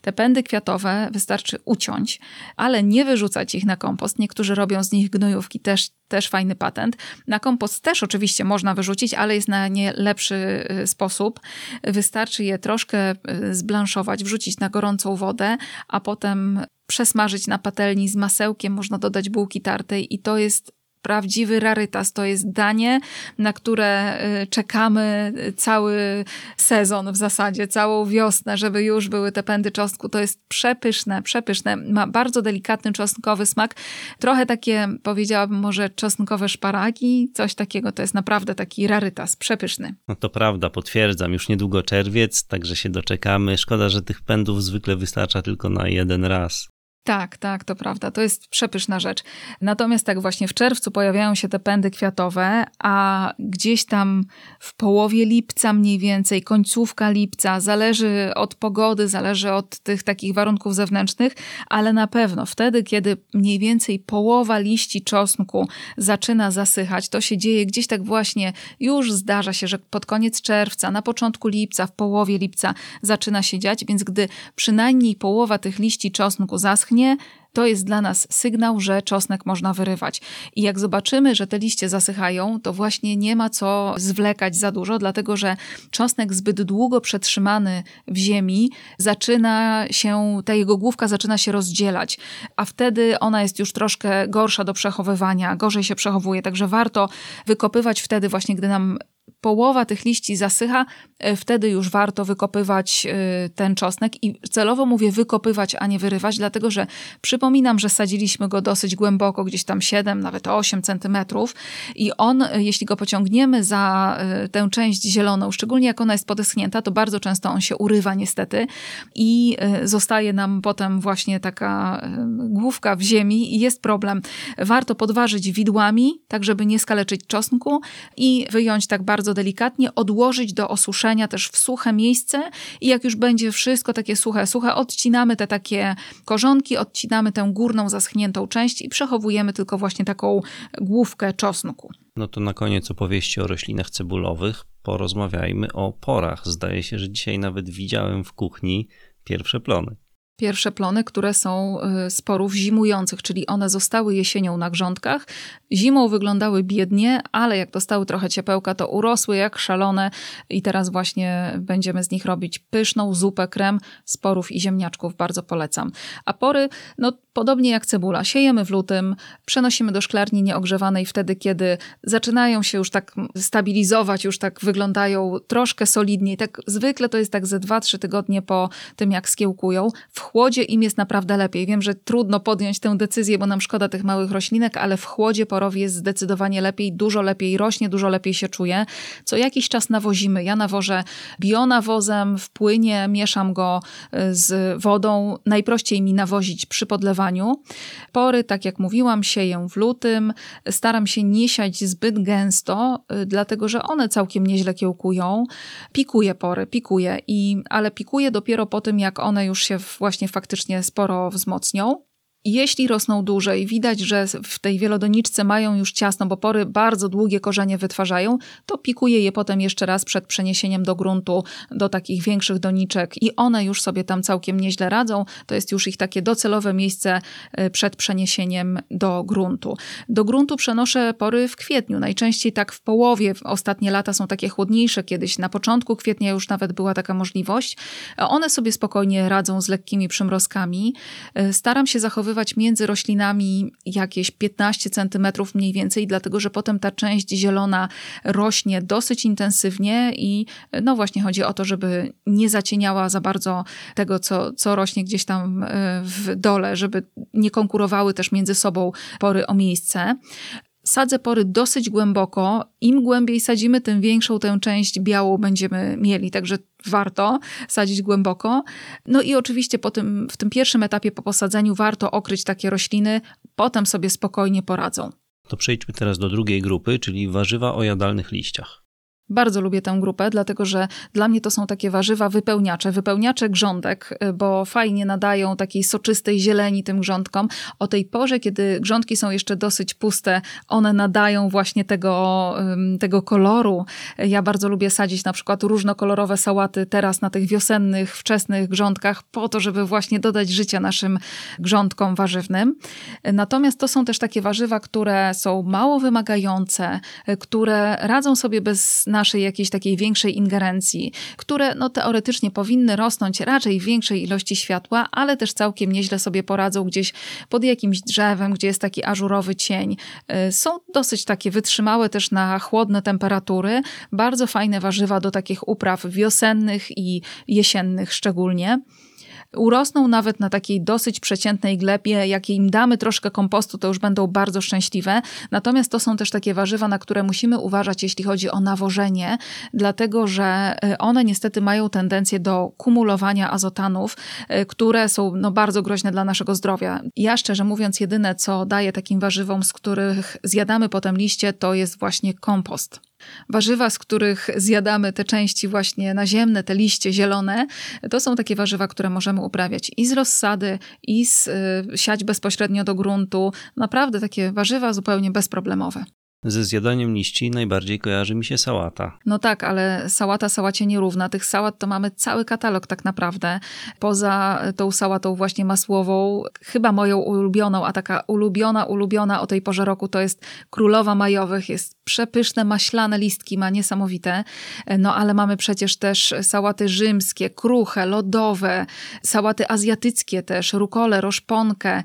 te pędy kwiatowe wystarczy uciąć, ale nie wyrzucać ich na kompost. Niektórzy robią z nich gnojówki, też, też fajny patent. Na kompost też oczywiście można wyrzucić, ale jest na nie lepszy y, sposób. Wystarczy je troszkę y, zblanszować, wrzucić na gorącą wodę, a potem przesmażyć na patelni z masełkiem, można dodać bułki tartej i to jest prawdziwy rarytas. To jest danie, na które y, czekamy cały sezon w zasadzie, całą wiosnę, żeby już były te pędy czosnku. To jest przepyszne, przepyszne. Ma bardzo delikatny czosnkowy smak. Trochę takie, powiedziałabym, może czosnkowe szparagi, coś takiego. To jest naprawdę taki rarytas, przepyszny. No to prawda, potwierdzam. Już niedługo czerwiec, także się doczekamy. Szkoda, że tych pędów zwykle wystarcza tylko na jeden raz. Tak, tak, to prawda. To jest przepyszna rzecz. Natomiast tak właśnie w czerwcu pojawiają się te pędy kwiatowe, a gdzieś tam w połowie lipca mniej więcej, końcówka lipca, zależy od pogody, zależy od tych takich warunków zewnętrznych, ale na pewno wtedy, kiedy mniej więcej połowa liści czosnku zaczyna zasychać, to się dzieje gdzieś tak właśnie, już zdarza się, że pod koniec czerwca, na początku lipca, w połowie lipca zaczyna się dziać, więc gdy przynajmniej połowa tych liści czosnku zaschnie, zaschnie, to jest dla nas sygnał, że czosnek można wyrywać. I jak zobaczymy, że te liście zasychają, to właśnie nie ma co zwlekać za dużo, dlatego że czosnek zbyt długo przetrzymany w ziemi zaczyna się, ta jego główka zaczyna się rozdzielać, a wtedy ona jest już troszkę gorsza do przechowywania, gorzej się przechowuje, także warto wykopywać wtedy właśnie, gdy nam połowa tych liści zasycha, e, wtedy już warto wykopywać e, ten czosnek. I celowo mówię wykopywać, a nie wyrywać, dlatego że przypominam, że sadziliśmy go dosyć głęboko, gdzieś tam 7, nawet 8 centymetrów. I on, e, jeśli go pociągniemy za tę część zieloną, szczególnie jak ona jest podeschnięta, to bardzo często on się urywa niestety. I zostaje nam potem właśnie taka główka w ziemi i jest problem. Warto podważyć widłami, tak żeby nie skaleczyć czosnku i wyjąć tak bardzo delikatnie, odłożyć do osuszenia też w suche miejsce i jak już będzie wszystko takie suche, suche, odcinamy te takie korzonki, odcinamy tę górną zaschniętą część i przechowujemy tylko właśnie taką główkę czosnku. No to na koniec opowieści o roślinach cebulowych porozmawiajmy o porach. Zdaje się, że dzisiaj nawet widziałem w kuchni pierwsze plony pierwsze plony, które są y, z porów zimujących, czyli one zostały jesienią na grządkach. Zimą wyglądały biednie, ale jak dostały trochę ciepełka, to urosły jak szalone i teraz właśnie będziemy z nich robić pyszną zupę krem z porów i ziemniaczków. Bardzo polecam. A pory, no podobnie jak cebula, siejemy w lutym, przenosimy do szklarni nieogrzewanej wtedy, kiedy zaczynają się już tak stabilizować, już tak wyglądają troszkę solidniej. Tak zwykle to jest tak ze 2-3 tygodnie po tym, jak skiełkują. W chłodzie im jest naprawdę lepiej. Wiem, że trudno podjąć tę decyzję, bo nam szkoda tych małych roślinek, ale w chłodzie porowi jest zdecydowanie lepiej, dużo lepiej rośnie, dużo lepiej się czuje. Co jakiś czas nawozimy. Ja nawożę bionawozem w płynie, mieszam go y, z wodą. Najprościej mi nawozić przy podlewaniu. Pory, tak jak mówiłam, sieję w lutym. Staram się nie siać zbyt gęsto, y, dlatego że one całkiem nieźle kiełkują. Pikuję pory, pikuję, i, ale pikuję dopiero po tym, jak one już się właśnie faktycznie sporo wzmocnią. Jeśli rosną dłużej, widać, że w tej wielodoniczce mają już ciasno, bo pory bardzo długie korzenie wytwarzają, to pikuje je potem jeszcze raz przed przeniesieniem do gruntu, do takich większych doniczek i one już sobie tam całkiem nieźle radzą. To jest już ich takie docelowe miejsce y, przed przeniesieniem do gruntu. Do gruntu przenoszę pory w kwietniu, najczęściej tak w połowie. Ostatnie lata są takie chłodniejsze, kiedyś na początku kwietnia już nawet była taka możliwość. One sobie spokojnie radzą z lekkimi przymrozkami. Y, staram się zachowywać między roślinami jakieś 15 centymetrów mniej więcej, dlatego że potem ta część zielona rośnie dosyć intensywnie i no właśnie chodzi o to, żeby nie zacieniała za bardzo tego, co, co rośnie gdzieś tam e, w dole, żeby nie konkurowały też między sobą pory o miejsce. Sadzę pory dosyć głęboko. Im głębiej sadzimy, tym większą tę część białą będziemy mieli, także warto sadzić głęboko. No i oczywiście po tym, w tym pierwszym etapie po posadzeniu warto okryć takie rośliny, potem sobie spokojnie poradzą. To przejdźmy teraz do drugiej grupy, czyli warzywa o jadalnych liściach. Bardzo lubię tę grupę, dlatego że dla mnie to są takie warzywa wypełniacze, wypełniacze grządek, bo fajnie nadają takiej soczystej zieleni tym grządkom. O tej porze, kiedy grządki są jeszcze dosyć puste, one nadają właśnie tego, tego koloru. Ja bardzo lubię sadzić na przykład różnokolorowe sałaty teraz na tych wiosennych, wczesnych grządkach, po to, żeby właśnie dodać życia naszym grządkom warzywnym. Natomiast to są też takie warzywa, które są mało wymagające, które radzą sobie bez naszej jakiejś takiej większej ingerencji, które no, teoretycznie powinny rosnąć raczej w większej ilości światła, ale też całkiem nieźle sobie poradzą gdzieś pod jakimś drzewem, gdzie jest taki ażurowy cień. Y, są dosyć takie wytrzymałe też na chłodne temperatury, bardzo fajne warzywa do takich upraw wiosennych i jesiennych szczególnie urosną nawet na takiej dosyć przeciętnej glebie. Jak im damy troszkę kompostu, to już będą bardzo szczęśliwe. Natomiast to są też takie warzywa, na które musimy uważać, jeśli chodzi o nawożenie, dlatego że y, one niestety mają tendencję do kumulowania azotanów, y, które są no, bardzo groźne dla naszego zdrowia. Ja szczerze mówiąc, jedyne co daję takim warzywom, z których zjadamy potem liście, to jest właśnie kompost. Warzywa, z których zjadamy te części właśnie naziemne, te liście zielone, to są takie warzywa, które możemy uprawiać i z rozsady, i z, y, siać bezpośrednio do gruntu. Naprawdę takie warzywa zupełnie bezproblemowe. Ze zjadaniem liści najbardziej kojarzy mi się sałata. No tak, ale sałata sałacie nierówna. Tych sałat to mamy cały katalog tak naprawdę. Poza tą sałatą właśnie masłową, chyba moją ulubioną, a taka ulubiona, ulubiona o tej porze roku to jest królowa majowych. Jest przepyszne, maślane listki, ma niesamowite. No ale mamy przecież też sałaty rzymskie, kruche, lodowe, sałaty azjatyckie też, rukole, roszponkę.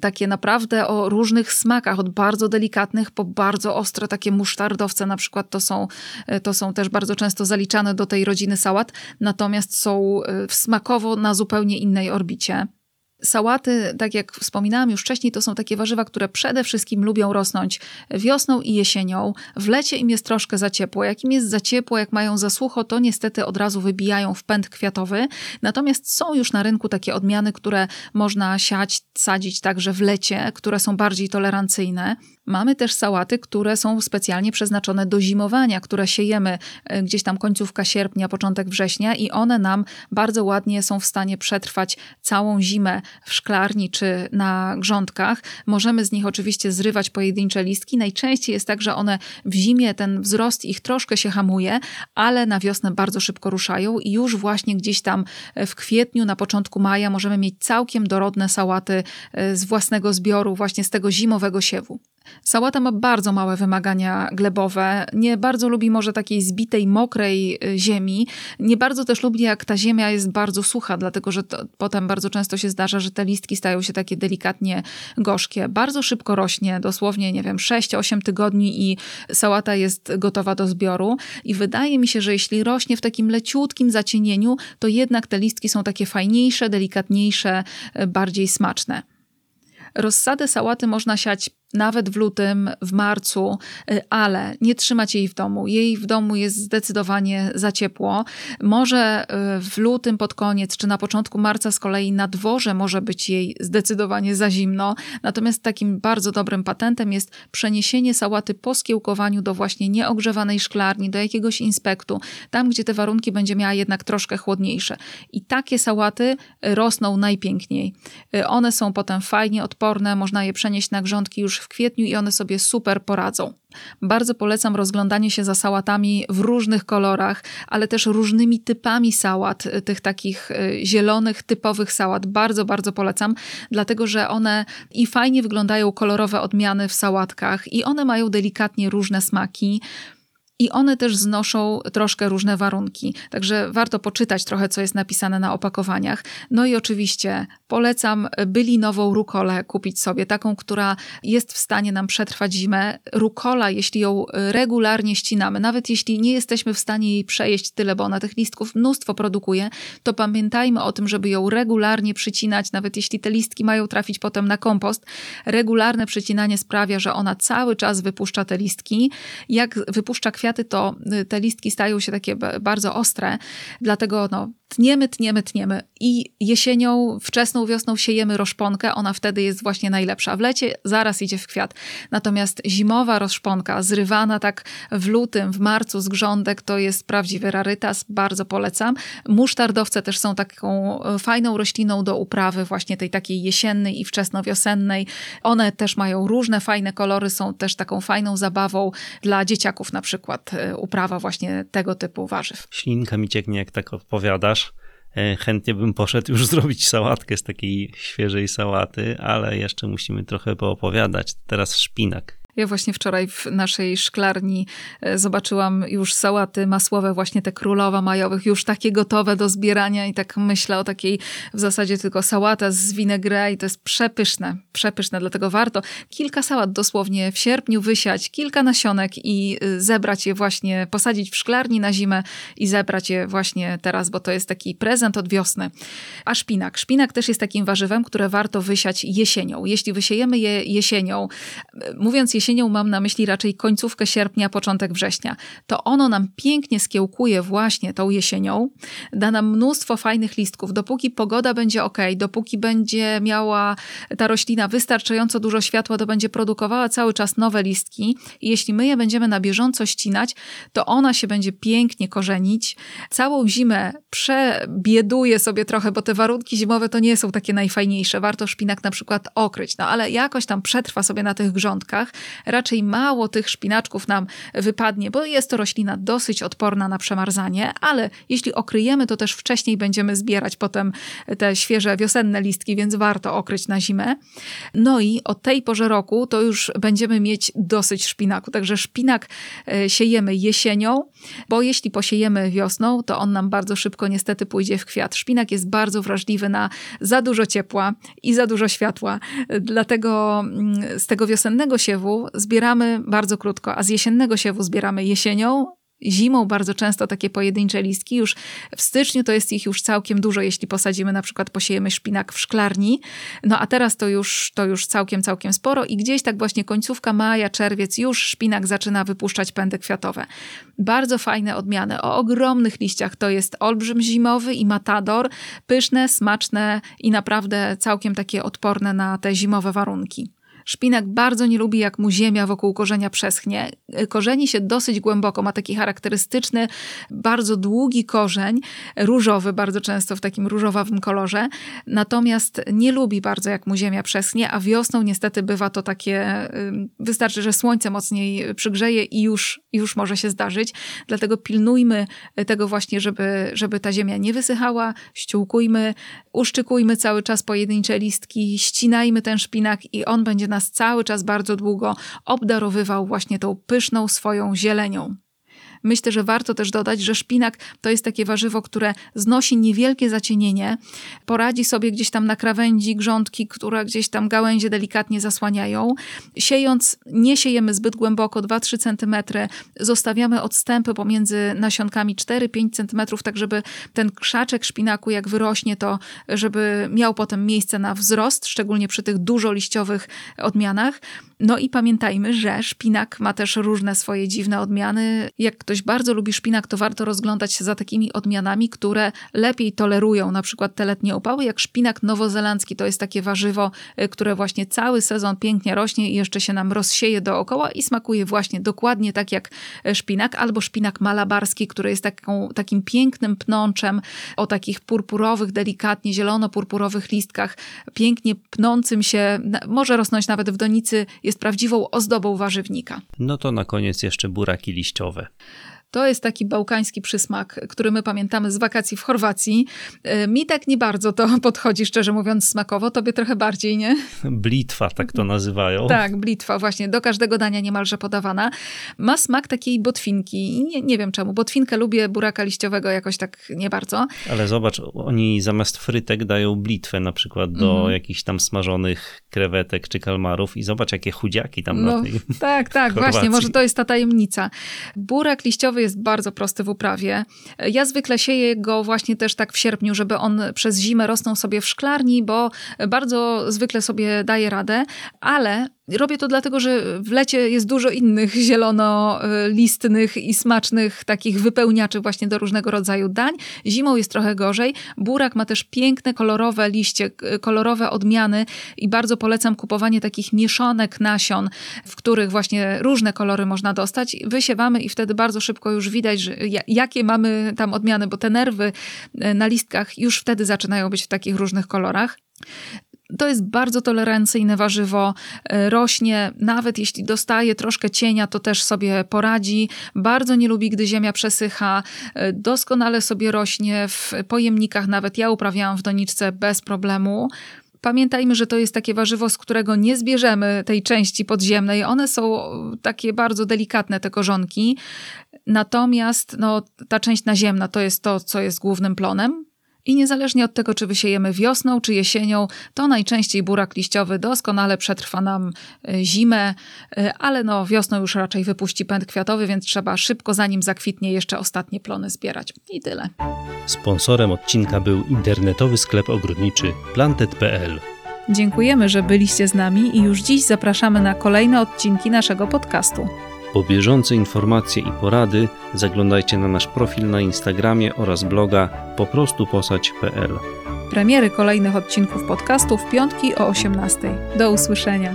Takie naprawdę o różnych smakach, od bardzo delikatnych po bardzo ostre, takie musztardowce na przykład, to są, to są też bardzo często zaliczane do tej rodziny sałat, natomiast są smakowo na zupełnie innej orbicie. Sałaty, tak jak wspominałam już wcześniej, to są takie warzywa, które przede wszystkim lubią rosnąć wiosną i jesienią. W lecie im jest troszkę za ciepło. Jak im jest za ciepło, jak mają za sucho, to niestety od razu wybijają w pęd kwiatowy. Natomiast są już na rynku takie odmiany, które można siać, sadzić także w lecie, które są bardziej tolerancyjne. Mamy też sałaty, które są specjalnie przeznaczone do zimowania, które siejemy e, gdzieś tam końcówka sierpnia, początek września i one nam bardzo ładnie są w stanie przetrwać całą zimę w szklarni czy na grządkach. Możemy z nich oczywiście zrywać pojedyncze listki. Najczęściej jest tak, że one w zimie ten wzrost ich troszkę się hamuje, ale na wiosnę bardzo szybko ruszają i już właśnie gdzieś tam e, w kwietniu, na początku maja możemy mieć całkiem dorodne sałaty e, z własnego zbioru, właśnie z tego zimowego siewu. Sałata ma bardzo małe wymagania glebowe. Nie bardzo lubi może takiej zbitej, mokrej y, ziemi. Nie bardzo też lubi, jak ta ziemia jest bardzo sucha, dlatego że to, potem bardzo często się zdarza, że te listki stają się takie delikatnie gorzkie. Bardzo szybko rośnie, dosłownie, nie wiem, 6-8 tygodni i sałata jest gotowa do zbioru. I wydaje mi się, że jeśli rośnie w takim leciutkim zacienieniu, to jednak te listki są takie fajniejsze, delikatniejsze, y, bardziej smaczne. Rozsadę sałaty można siać nawet w lutym, w marcu, y, ale nie trzymać jej w domu. Jej w domu jest zdecydowanie za ciepło. Może y, w lutym pod koniec, czy na początku marca z kolei na dworze może być jej zdecydowanie za zimno. Natomiast takim bardzo dobrym patentem jest przeniesienie sałaty po skiełkowaniu do właśnie nieogrzewanej szklarni, do jakiegoś inspektu, tam gdzie te warunki będzie miała jednak troszkę chłodniejsze. I takie sałaty rosną najpiękniej. Y, one są potem fajnie odporne, można je przenieść na grządki już w kwietniu i one sobie super poradzą. Bardzo polecam rozglądanie się za sałatami w różnych kolorach, ale też różnymi typami sałat, y, tych takich y, zielonych, typowych sałat. Bardzo, bardzo polecam, dlatego że one i fajnie wyglądają kolorowe odmiany w sałatkach, i one mają delikatnie różne smaki. I one też znoszą troszkę różne warunki, także warto poczytać trochę, co jest napisane na opakowaniach. No i oczywiście polecam bylinową rukolę kupić sobie, taką, która jest w stanie nam przetrwać zimę. Rukola, jeśli ją regularnie ścinamy, nawet jeśli nie jesteśmy w stanie jej przejeść tyle, bo ona tych listków mnóstwo produkuje, to pamiętajmy o tym, żeby ją regularnie przycinać, nawet jeśli te listki mają trafić potem na kompost. Regularne przycinanie sprawia, że ona cały czas wypuszcza te listki. Jak wypuszcza kwiaty, kwiaty, to y, te listki stają się takie bardzo ostre, dlatego no, tniemy, tniemy, tniemy i jesienią, wczesną wiosną siejemy roszponkę, ona wtedy jest właśnie najlepsza. W lecie zaraz idzie w kwiat. Natomiast zimowa roszponka, zrywana tak w lutym, w marcu z grządek, to jest prawdziwy rarytas, bardzo polecam. Musztardowce też są taką e, fajną rośliną do uprawy właśnie tej takiej jesiennej i wczesnowiosennej. One też mają różne fajne kolory, są też taką fajną zabawą dla dzieciaków na przykład e, uprawa właśnie tego typu warzyw. Ślinka mi cieknie, jak tak opowiadasz. E, chętnie bym poszedł już *laughs* zrobić sałatkę z takiej świeżej sałaty, ale jeszcze musimy trochę poopowiadać. Teraz szpinak. Ja właśnie wczoraj w naszej szklarni e, zobaczyłam już sałaty masłowe, właśnie te królowa majowych, już takie gotowe do zbierania i tak myślę o takiej w zasadzie tylko sałata z vinegre i to jest przepyszne, przepyszne, dlatego warto kilka sałat dosłownie w sierpniu wysiać, kilka nasionek i e, zebrać je właśnie, posadzić w szklarni na zimę i zebrać je właśnie teraz, bo to jest taki prezent od wiosny. A szpinak. Szpinak też jest takim warzywem, które warto wysiać jesienią. Jeśli wysiejemy je jesienią, e, mówiąc jesienią, jesienią mam na myśli raczej końcówkę sierpnia, początek września. To ono nam pięknie skiełkuje właśnie tą jesienią, da nam mnóstwo fajnych listków. Dopóki pogoda będzie ok, dopóki będzie miała ta roślina wystarczająco dużo światła, to będzie produkowała cały czas nowe listki. I jeśli my je będziemy na bieżąco ścinać, to ona się będzie pięknie korzenić. Całą zimę przebieduje sobie trochę, bo te warunki zimowe to nie są takie najfajniejsze. Warto szpinak na przykład okryć, no ale jakoś tam przetrwa sobie na tych grządkach raczej mało tych szpinaczków nam wypadnie, bo jest to roślina dosyć odporna na przemarzanie, ale jeśli okryjemy, to też wcześniej będziemy zbierać potem te świeże wiosenne listki, więc warto okryć na zimę. No i o tej porze roku to już będziemy mieć dosyć szpinaku, także szpinak e, siejemy jesienią, bo jeśli posiejemy wiosną, to on nam bardzo szybko niestety pójdzie w kwiat. Szpinak jest bardzo wrażliwy na za dużo ciepła i za dużo światła, dlatego mm, z tego wiosennego siewu zbieramy bardzo krótko, a z jesiennego siewu zbieramy jesienią, Zimą bardzo często takie pojedyncze listki, już w styczniu to jest ich już całkiem dużo, jeśli posadzimy na przykład, posiejemy szpinak w szklarni, no a teraz to już, to już całkiem, całkiem sporo i gdzieś tak właśnie końcówka maja, czerwiec już szpinak zaczyna wypuszczać pędy kwiatowe. Bardzo fajne odmiany o ogromnych liściach, to jest olbrzym zimowy i matador, pyszne, smaczne i naprawdę całkiem takie odporne na te zimowe warunki. Szpinak bardzo nie lubi, jak mu ziemia wokół korzenia przeschnie. Korzeni się dosyć głęboko, ma taki charakterystyczny, bardzo długi korzeń, różowy, bardzo często w takim różowawym kolorze. Natomiast nie lubi bardzo, jak mu ziemia przeschnie, a wiosną niestety bywa to takie, wystarczy, że słońce mocniej przygrzeje i już, już może się zdarzyć. Dlatego pilnujmy tego właśnie, żeby, żeby ta ziemia nie wysychała, ściółkujmy, uszczykujmy cały czas pojedyncze listki, ścinajmy ten szpinak i on będzie nas cały czas bardzo długo obdarowywał właśnie tą pyszną swoją zielenią. Myślę, że warto też dodać, że szpinak to jest takie warzywo, które znosi niewielkie zacienienie, poradzi sobie gdzieś tam na krawędzi grządki, które gdzieś tam gałęzie delikatnie zasłaniają. Siejąc, nie siejemy zbyt głęboko, 2-3 cm, zostawiamy odstępy pomiędzy nasionkami 4-5 cm, tak żeby ten krzaczek szpinaku, jak wyrośnie, to żeby miał potem miejsce na wzrost, szczególnie przy tych dużo liściowych odmianach. No i pamiętajmy, że szpinak ma też różne swoje dziwne odmiany. Jak ktoś bardzo lubi szpinak, to warto rozglądać się za takimi odmianami, które lepiej tolerują na przykład te letnie upały, jak szpinak nowozelandzki. To jest takie warzywo, y, które właśnie cały sezon pięknie rośnie i jeszcze się nam rozsieje dookoła i smakuje właśnie dokładnie tak jak y, szpinak, albo szpinak malabarski, który jest taką, takim pięknym pnączem o takich purpurowych, delikatnie zielono-purpurowych listkach, pięknie pnącym się, może rosnąć nawet w donicy, jest prawdziwą ozdobą warzywnika. No to na koniec jeszcze buraki liściowe. To jest taki bałkański przysmak, który my pamiętamy z wakacji w Chorwacji. E, mi tak nie bardzo to *laughs* podchodzi, szczerze mówiąc, smakowo. Tobie trochę bardziej, nie? Blitwa, tak to nazywają. Tak, blitwa, właśnie. Do każdego dania niemalże podawana. Ma smak takiej botwinki. Nie, nie wiem czemu. Botwinkę lubię, buraka liściowego jakoś tak nie bardzo. Ale zobacz, oni zamiast frytek dają blitwę na przykład do mhm. jakichś tam smażonych krewetek czy kalmarów i zobacz, jakie chudziaki tam no, na tej Tak, tak, *laughs* Chorwacji. właśnie. Może to jest ta tajemnica. Burak liściowy jest bardzo prosty w uprawie. Ja zwykle sieję go właśnie też tak w sierpniu, żeby on przez zimę rosnął sobie w szklarni, bo bardzo zwykle sobie daje radę, ale Robię to dlatego, że w lecie jest dużo innych *laughs* zielonolistnych i smacznych takich wypełniaczy właśnie do różnego rodzaju dań. Zimą jest trochę gorzej. Burak ma też piękne, kolorowe liście, kolorowe odmiany i bardzo polecam kupowanie takich mieszanek nasion, w których właśnie różne kolory można dostać. Wysiewamy i wtedy bardzo szybko już widać, że jakie mamy tam odmiany, bo te nerwy e, na listkach już wtedy zaczynają być w takich różnych kolorach. To jest bardzo tolerancyjne warzywo, e, rośnie, nawet jeśli dostaje troszkę cienia, to też sobie poradzi. Bardzo nie lubi, gdy ziemia przesycha, e, doskonale sobie rośnie w pojemnikach, nawet ja uprawiałam w doniczce bez problemu. Pamiętajmy, że to jest takie warzywo, z którego nie zbierzemy tej części podziemnej. One są takie bardzo delikatne, te korzonki. Natomiast no, ta część naziemna to jest to, co jest głównym plonem. I niezależnie od tego, czy wysiejemy wiosną, czy jesienią, to najczęściej burak liściowy doskonale przetrwa nam e, zimę, e, ale no wiosną już raczej wypuści pęd kwiatowy, więc trzeba szybko, zanim zakwitnie, jeszcze ostatnie plony zbierać. I tyle. Sponsorem odcinka był internetowy sklep ogrodniczy plantet.pl. Dziękujemy, że byliście z nami i już dziś zapraszamy na kolejne odcinki naszego podcastu. Po bieżące informacje i porady zaglądajcie na nasz profil na Instagramie oraz bloga poprostuposać.pl. Premiery kolejnych odcinków podcastu w piątki o 18. Do usłyszenia.